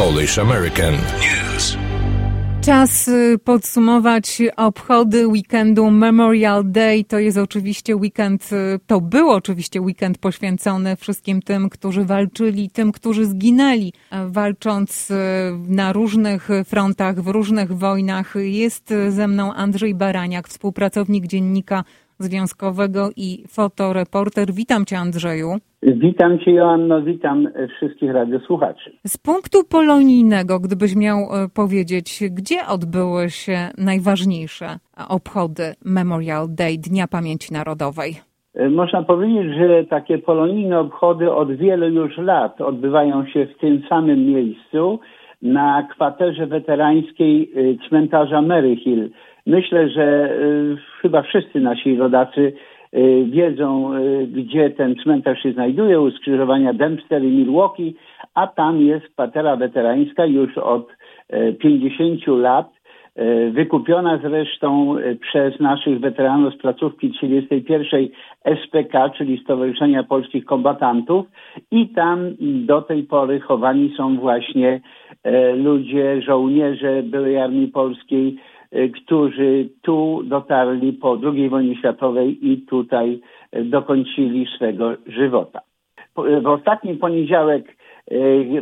Polish American News. Czas y, podsumować obchody weekendu Memorial Day. To jest oczywiście weekend, y, to był oczywiście weekend poświęcony wszystkim tym, którzy walczyli, tym, którzy zginęli, walcząc y, na różnych frontach, w różnych wojnach. Jest ze mną Andrzej Baraniak, współpracownik dziennika związkowego i fotoreporter. Witam Cię, Andrzeju. Witam Cię, Joanno, witam wszystkich radiosłuchaczy. Z punktu polonijnego, gdybyś miał e, powiedzieć, gdzie odbyły się najważniejsze obchody Memorial Day, Dnia Pamięci Narodowej? E, można powiedzieć, że takie polonijne obchody od wielu już lat odbywają się w tym samym miejscu na kwaterze weterańskiej e, cmentarza Maryhill Myślę, że y, chyba wszyscy nasi rodacy y, wiedzą, y, gdzie ten cmentarz się znajduje, u skrzyżowania Dempster i Milwaukee, a tam jest patera weterańska już od 50 lat, wykupiona zresztą przez naszych weteranów z placówki 31 SPK, czyli Stowarzyszenia Polskich Kombatantów. I tam do tej pory chowani są właśnie ludzie, żołnierze byłej Armii Polskiej, którzy tu dotarli po II wojnie światowej i tutaj y, dokończyli swego żywota. W ostatni poniedziałek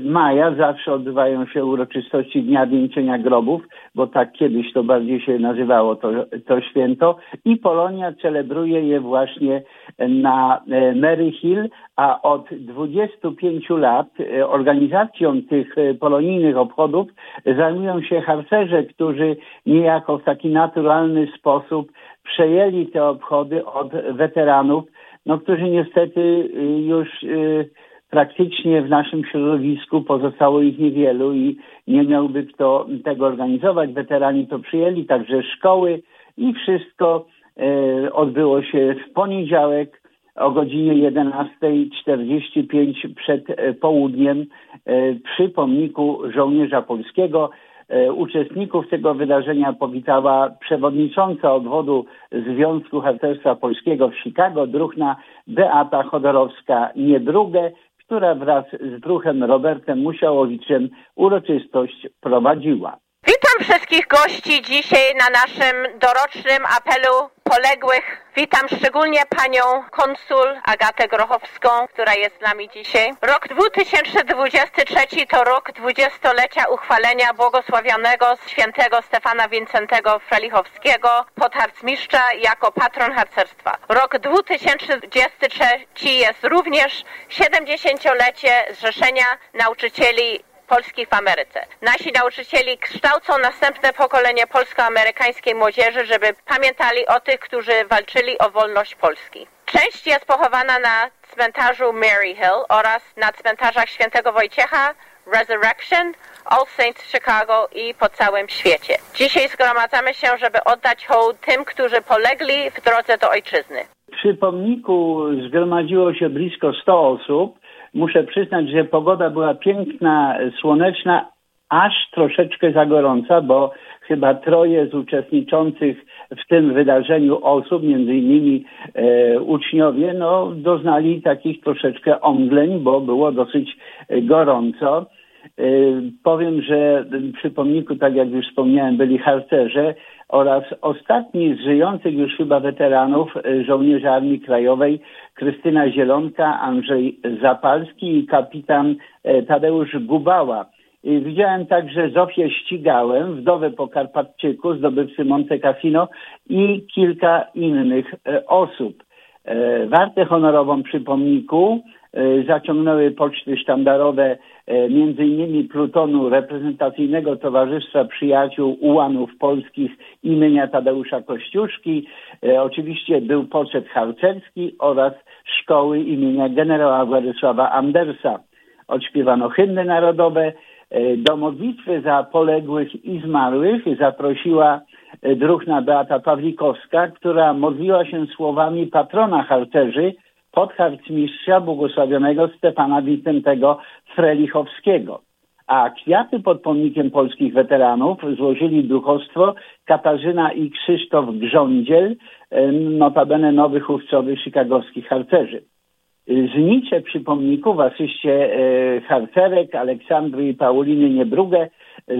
maja zawsze odbywają się uroczystości Dnia Wieńczenia Grobów, bo tak kiedyś to bardziej się nazywało to, to święto. I Polonia celebruje je właśnie na e, Mary Hill, a od 25 lat e, organizacją tych e, polonijnych obchodów zajmują się harcerze, którzy niejako w taki naturalny sposób przejęli te obchody od weteranów, no, którzy niestety już praktycznie w naszym środowisku pozostało ich niewielu i nie miałby kto tego organizować. Weterani to przyjęli, także szkoły i wszystko e, odbyło się w poniedziałek o godzinie 11.45 przed e, południem e, przy pomniku żołnierza polskiego. Uczestników tego wydarzenia powitała przewodnicząca odwodu Związku Harcerstwa Polskiego w Chicago, druhna Beata Chodorowska-Niedrugę, która wraz z druhem Robertem Musiałowiczem uroczystość prowadziła. Witam wszystkich gości dzisiaj na naszym dorocznym apelu poległych. Witam szczególnie panią konsul Agatę Grochowską, która jest z nami dzisiaj. Rok 2023 to rok dwudziestolecia uchwalenia błogosławionego świętego Stefana Wincentego Frelichowskiego, podharcmistrza jako patron harcerstwa. Rok 2023 jest również 70-lecie Zrzeszenia Nauczycieli polskich w Ameryce. Nasi nauczycieli kształcą następne pokolenie polsko-amerykańskiej młodzieży, żeby pamiętali o tych, którzy walczyli o wolność Polski. Część jest pochowana na cmentarzu Mary Hill oraz na cmentarzach Świętego Wojciecha, Resurrection, All Saints Chicago i po całym świecie. Dzisiaj zgromadzamy się, żeby oddać hołd tym, którzy polegli w drodze do ojczyzny. Przy pomniku zgromadziło się blisko 100 osób muszę przyznać, że pogoda była piękna, słoneczna, aż troszeczkę za gorąca, bo chyba troje z uczestniczących w tym wydarzeniu osób, między innymi e, uczniowie, no, doznali takich troszeczkę omdleń, bo było dosyć gorąco. E, powiem, że przy pomniku, tak jak już wspomniałem, byli harcerze oraz ostatni z żyjących już chyba weteranów e, żołnierzy Armii Krajowej Krystyna Zielonka, Andrzej Zapalski i kapitan e, Tadeusz Gubała. Widziałem także Zofię Ścigałem, wdowę po Karpatczyku, zdobywcy Monte Cassino i kilka innych osób. Wartę honorową przy pomniku zaciągnęły poczty sztandarowe e, między innymi plutonu reprezentacyjnego Towarzystwa Przyjaciół Ułanów Polskich imienia Tadeusza Kościuszki. E, oczywiście był poczet harcerski oraz szkoły imienia generała Władysława Andersa. Odśpiewano hymny narodowe. Do modlitwy za poległych i zmarłych zaprosiła druhna Beata Pawlikowska, która modliła się słowami patrona harcerzy, podharcmistrza błogosławionego Stefana Wicentego Frelichowskiego. A kwiaty pod pomnikiem polskich weteranów złożyli duchostwo Katarzyna i Krzysztof Grządziel, notabene nowych chówcowych chicagowskich harcerzy. znicze przy pomniku w asyście harcerek Aleksandry i Pauliny Niebrugę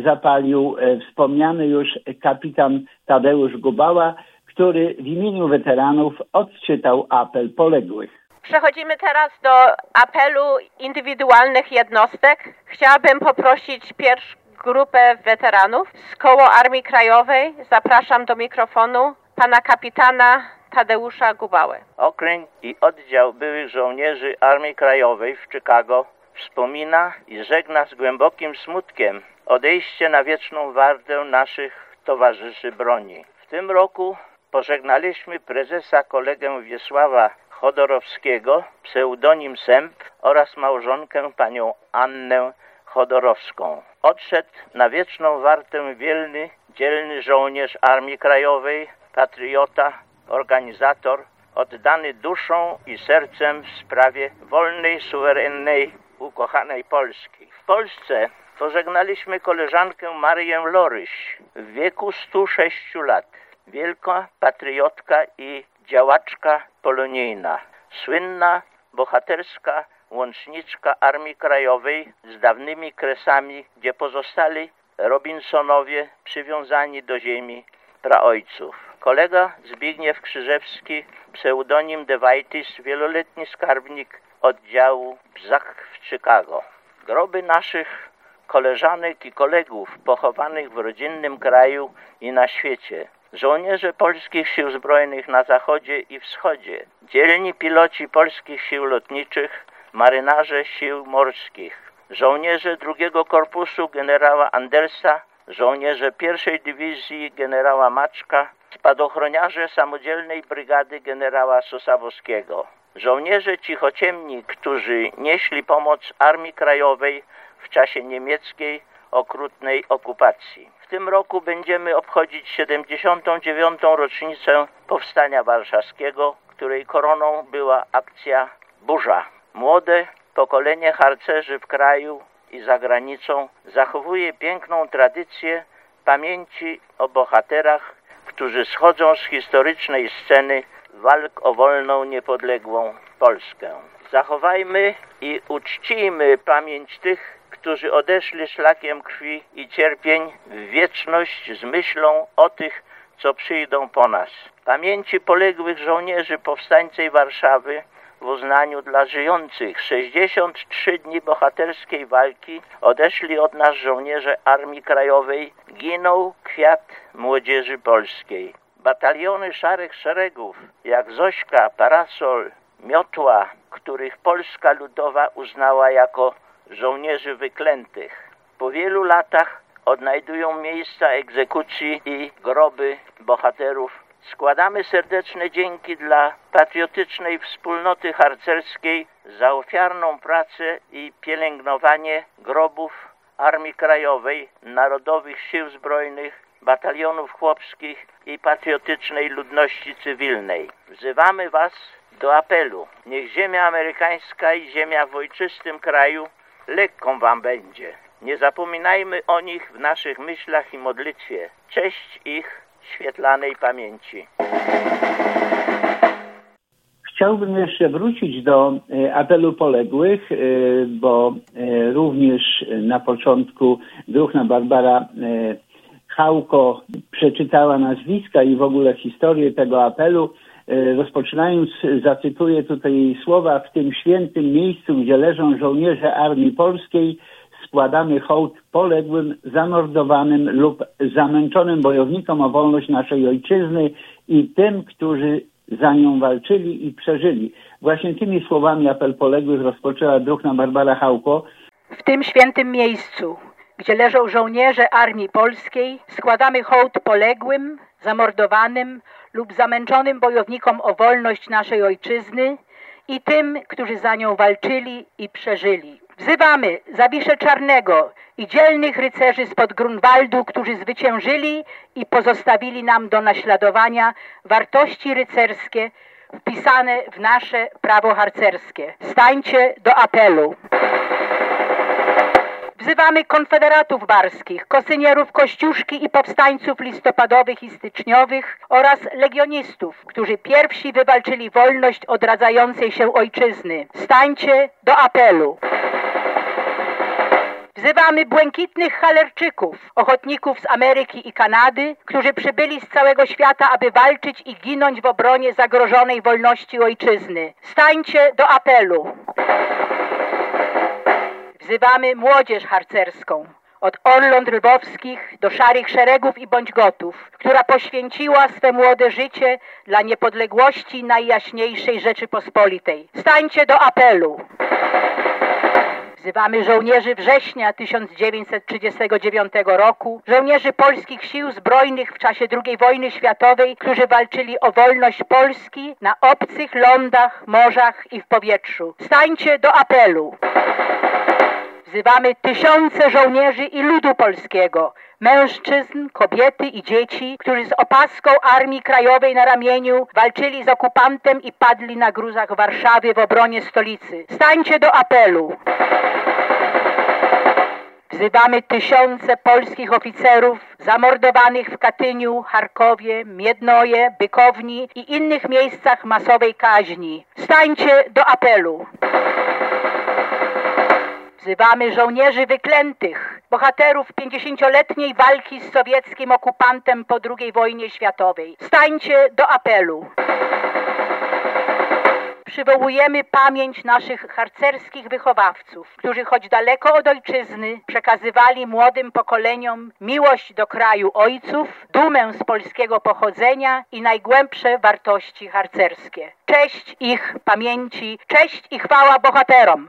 zapalił wspomniany już kapitan Tadeusz Gubała, który w imieniu weteranów odczytał apel poległych. Przechodzimy teraz do apelu indywidualnych jednostek. Chciałabym poprosić pierwszą grupę weteranów z Koło Armii Krajowej. Zapraszam do mikrofonu pana kapitana Tadeusza Gubałę. Okręg i oddział byłych żołnierzy Armii Krajowej w Chicago wspomina i żegna z głębokim smutkiem odejście na wieczną wartę naszych towarzyszy broni. W tym roku pożegnaliśmy prezesa kolegę Wiesława Chodorowskiego, pseudonim Sęp oraz małżonkę panią Annę Chodorowską. Odszedł na wieczną wartę wielny, dzielny żołnierz Armii Krajowej, patriota, organizator, oddany duszą i sercem w sprawie wolnej, suwerennej, ukochanej Polski. W Polsce pożegnaliśmy koleżankę Marię Loryś w wieku 106 lat. Wielka patriotka i działaczka polonijna, słynna, bohaterska łączniczka Armii Krajowej z dawnymi kresami, gdzie pozostali Robinsonowie przywiązani do ziemi praojców. Kolega Zbigniew Krzyżewski, pseudonim Dewajtis, wieloletni skarbnik oddziału Bzach w Chicago. Groby naszych koleżanek i kolegów pochowanych w rodzinnym kraju i na świecie żołnierze polskich sił zbrojnych na zachodzie i wschodzie, dzielni piloci polskich sił lotniczych, marynarze sił morskich, żołnierze drugiego korpusu generała Andersa, żołnierze pierwszej dywizji generała Maczka, spadochroniarze samodzielnej brygady generała Sosawowskiego. Żołnierze cichociemni, którzy nieśli pomoc Armii Krajowej w czasie niemieckiej okrutnej okupacji. W tym roku będziemy obchodzić 79. rocznicę Powstania Warszawskiego, której koroną była akcja Burza. Młode pokolenie harcerzy w kraju i za granicą zachowuje piękną tradycję pamięci o bohaterach, którzy schodzą z historycznej sceny walk o wolną, niepodległą Polskę. Zachowajmy i uczcijmy pamięć tych, którzy odeszli szlakiem krwi i cierpień w wieczność z myślą o tych, co przyjdą po nas. Pamięci poległych żołnierzy powstańcej Warszawy w uznaniu dla żyjących 63 dni bohaterskiej walki odeszli od nas żołnierze Armii Krajowej, ginął kwiat młodzieży polskiej. Bataliony szarych szeregów, jak Zośka, Parasol, Miotła, których Polska Ludowa uznała jako żołnierzy wyklętych. Po wielu latach odnajdują miejsca egzekucji i groby bohaterów. Składamy serdeczne dzięki dla patriotycznej wspólnoty harcerskiej za ofiarną pracę i pielęgnowanie grobów Armii Krajowej, Narodowych Sił Zbrojnych, batalionów chłopskich i patriotycznej ludności cywilnej. Wzywamy Was do apelu. Niech ziemia amerykańska i ziemia w ojczystym kraju lekką wam będzie. Nie zapominajmy o nich w naszych myślach i modlitwie. Cześć ich świetlanej pamięci. Chciałbym jeszcze wrócić do e, apelu poległych, e, bo e, również na początku druhna Barbara Chałko przeczytała nazwiska i w ogóle historię tego apelu. E, rozpoczynając, zacytuję tutaj słowa, w tym świętym miejscu, gdzie leżą żołnierze Armii Polskiej, składamy hołd poległym, zamordowanym lub zamęczonym bojownikom o wolność naszej ojczyzny i tym, którzy za nią walczyli i przeżyli. Właśnie tymi słowami apel poległych rozpoczęła druhna Barbara Chałko. W tym świętym miejscu, gdzie leżą żołnierze Armii Polskiej, składamy hołd poległym, zamordowanym lub zamęczonym bojownikom o wolność naszej ojczyzny i tym, którzy za nią walczyli i przeżyli. Wzywamy Zawiszę Czarnego i dzielnych rycerzy spod Grunwaldu, którzy zwyciężyli i pozostawili nam do naśladowania wartości rycerskie wpisane w nasze prawo harcerskie. Stańcie do apelu. Wzywamy konfederatów barskich, kosynierów Kościuszki i powstańców listopadowych i styczniowych oraz legionistów, którzy pierwsi wywalczyli wolność odradzającej się ojczyzny. Stańcie do apelu. Wzywamy błękitnych halerczyków, ochotników z Ameryki i Kanady, którzy przybyli z całego świata, aby walczyć i ginąć w obronie zagrożonej wolności ojczyzny. Stańcie do apelu. Wzywamy młodzież harcerską, od Orląt Lwowskich do Szarych Szeregów i Bądź Gotów, która poświęciła swe młode życie dla niepodległości Najjaśniejszej Rzeczypospolitej. Stańcie do apelu. Wzywamy żołnierzy września 1939 roku, żołnierzy polskich sił zbrojnych w czasie II wojny światowej, którzy walczyli o wolność Polski na obcych lądach, morzach i w powietrzu. Stańcie do apelu. Wzywamy tysiące żołnierzy i ludu polskiego, mężczyzn, kobiety i dzieci, którzy z opaską Armii Krajowej na ramieniu walczyli z okupantem i padli na gruzach Warszawy w obronie stolicy. Stańcie do apelu. Wzywamy tysiące polskich oficerów zamordowanych w Katyniu, Charkowie, Miednoje, Bykowni i innych miejscach masowej kaźni. Stańcie do apelu. Wzywamy żołnierzy wyklętych, bohaterów pięćdziesięcioletniej walki z sowieckim okupantem po II wojnie światowej. Stańcie do apelu. Przywołujemy pamięć naszych harcerskich wychowawców, którzy choć daleko od ojczyzny przekazywali młodym pokoleniom miłość do kraju ojców, dumę z polskiego pochodzenia i najgłębsze wartości harcerskie. Cześć ich pamięci, cześć i chwała bohaterom!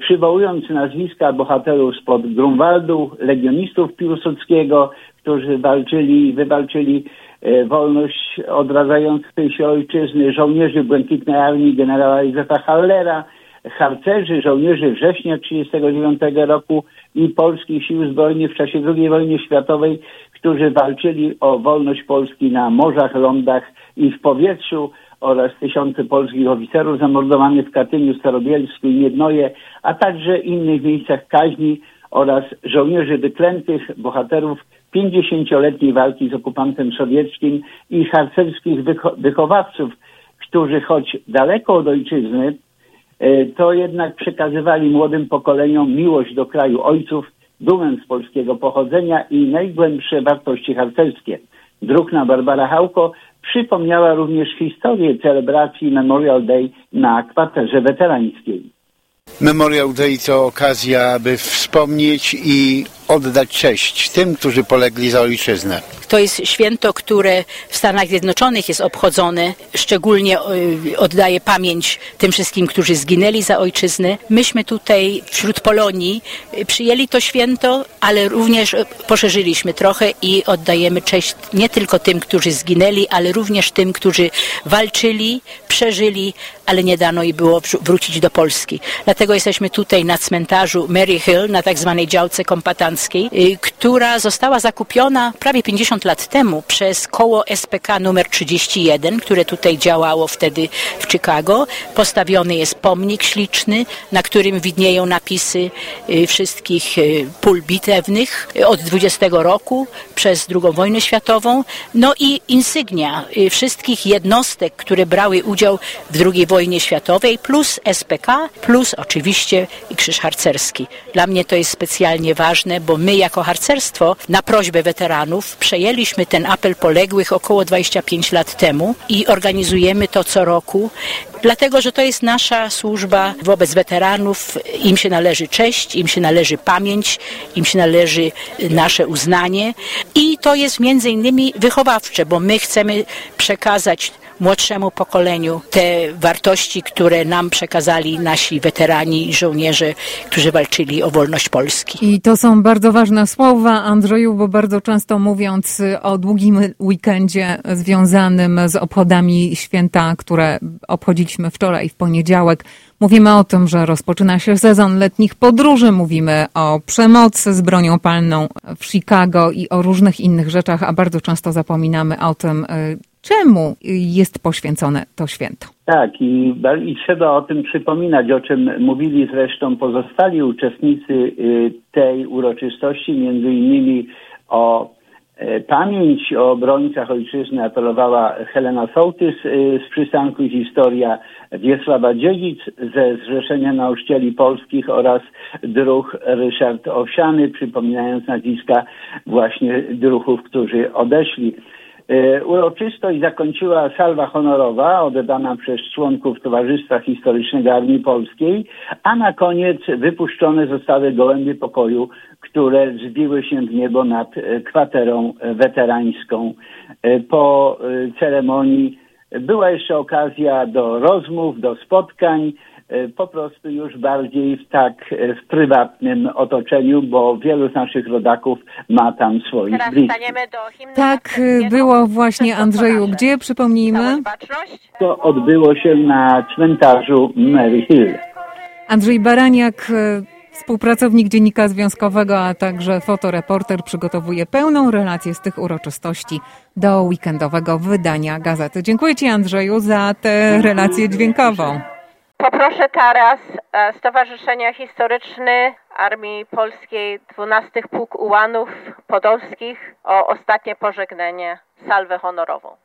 Przywołując nazwiska bohaterów spod Grunwaldu, legionistów Piłsudskiego, którzy walczyli, wywalczyli e, wolność odradzającej się ojczyzny, żołnierzy Błękitnej Armii generała Józefa Hallera, harcerzy, żołnierzy września 1939 roku i polskich sił zbrojnych w czasie II wojny światowej, którzy walczyli o wolność Polski na morzach, lądach i w powietrzu oraz tysiące polskich oficerów zamordowanych w Katyniu, Starobielsku i Miednoje, a także innych miejscach kaźni oraz żołnierzy wyklętych, bohaterów 50-letniej walki z okupantem sowieckim i harcerskich wycho wychowawców, którzy choć daleko od ojczyzny, e, to jednak przekazywali młodym pokoleniom miłość do kraju ojców, dumę z polskiego pochodzenia i najgłębsze wartości harcerskie. Druhna Barbara Hałko przypomniała również historię celebracji Memorial Day na kwaterze weterańskiej. Memorial Day to okazja, by wspomnieć i oddać cześć tym, którzy polegli za ojczyznę. To jest święto, które w Stanach Zjednoczonych jest obchodzone. Szczególnie y, oddaje pamięć tym wszystkim, którzy zginęli za ojczyznę. Myśmy tutaj wśród Polonii y, przyjęli to święto, ale również poszerzyliśmy trochę i oddajemy cześć nie tylko tym, którzy zginęli, ale również tym, którzy walczyli, przeżyli, ale nie dano i było wrócić do Polski. Dlatego jesteśmy tutaj na cmentarzu Mary Hill, na tak zwanej działce kompatanckiej, która została zakupiona prawie 50 50 lat temu przez koło SPK numer 31, które tutaj działało wtedy w Chicago. Postawiony jest pomnik śliczny, na którym widnieją napisy y, wszystkich y, pól bitewnych od 20 roku przez II wojnę światową, no i insygnia y, wszystkich jednostek, które brały udział w II wojnie światowej, plus SPK, plus oczywiście krzyż harcerski. Dla mnie to jest specjalnie ważne, bo my jako harcerstwo na prośbę weteranów przejęliśmy ten apel poległych około 25 lat temu i organizujemy to co roku, dlatego że to jest nasza służba wobec weteranów. Im się należy cześć, im się należy pamięć, im się należy nasze uznanie i to jest między innymi wychowawcze, bo my chcemy przekazać młodszemu pokoleniu te wartości, które nam przekazali nasi weterani żołnierze, którzy walczyli o wolność Polski. I to są bardzo ważne słowa, Andrzeju, bo bardzo często mówiąc o długim weekendzie związanym z obchodami święta, które obchodziliśmy wczoraj w poniedziałek, Mówimy o tym, że rozpoczyna się sezon letnich podróży, mówimy o przemocy z bronią palną w Chicago i o różnych innych rzeczach, a bardzo często zapominamy o tym, Czemu jest poświęcone to święto? Tak, i, i trzeba o tym przypominać, o czym mówili zresztą pozostali uczestnicy y, tej uroczystości, między innymi o e, pamięć o obrońcach ojczyzny apelowała Helena Sołtys y, z przystanku Historia Wiesława Dziedzic ze Zrzeszenia Nauczycieli Polskich oraz druh Ryszard Owsiany, przypominając nazwiska właśnie druhów, którzy odeszli. E, uroczystość zakończyła salwa honorowa oddana przez członków Towarzystwa Historycznego Armii Polskiej, a na koniec wypuszczone zostały gołębie pokoju, które zbiły się w niebo nad e, kwaterą weterańską. E, po ceremonii była jeszcze okazja do rozmów, do spotkań, po prostu już bardziej w tak e, w prywatnym otoczeniu, bo wielu z naszych rodaków ma tam swoich Teraz bliskich. staniemy do hymnu Tak było właśnie, Wszystko Andrzeju. Gdzie, przypomnijmy? To odbyło się na cmentarzu Mary Hill. Andrzej Baraniak, e, współpracownik Dziennika Związkowego, a także fotoreporter, przygotowuje pełną relację z tych uroczystości do weekendowego wydania gazety. Dziękuję Ci, Andrzeju, za tę relację dźwiękową. Poproszę teraz e, Stowarzyszenie Historyczne Armii Polskiej 12 Pułk Ułanów Podolskich o ostatnie pożegnanie, salwę honorową.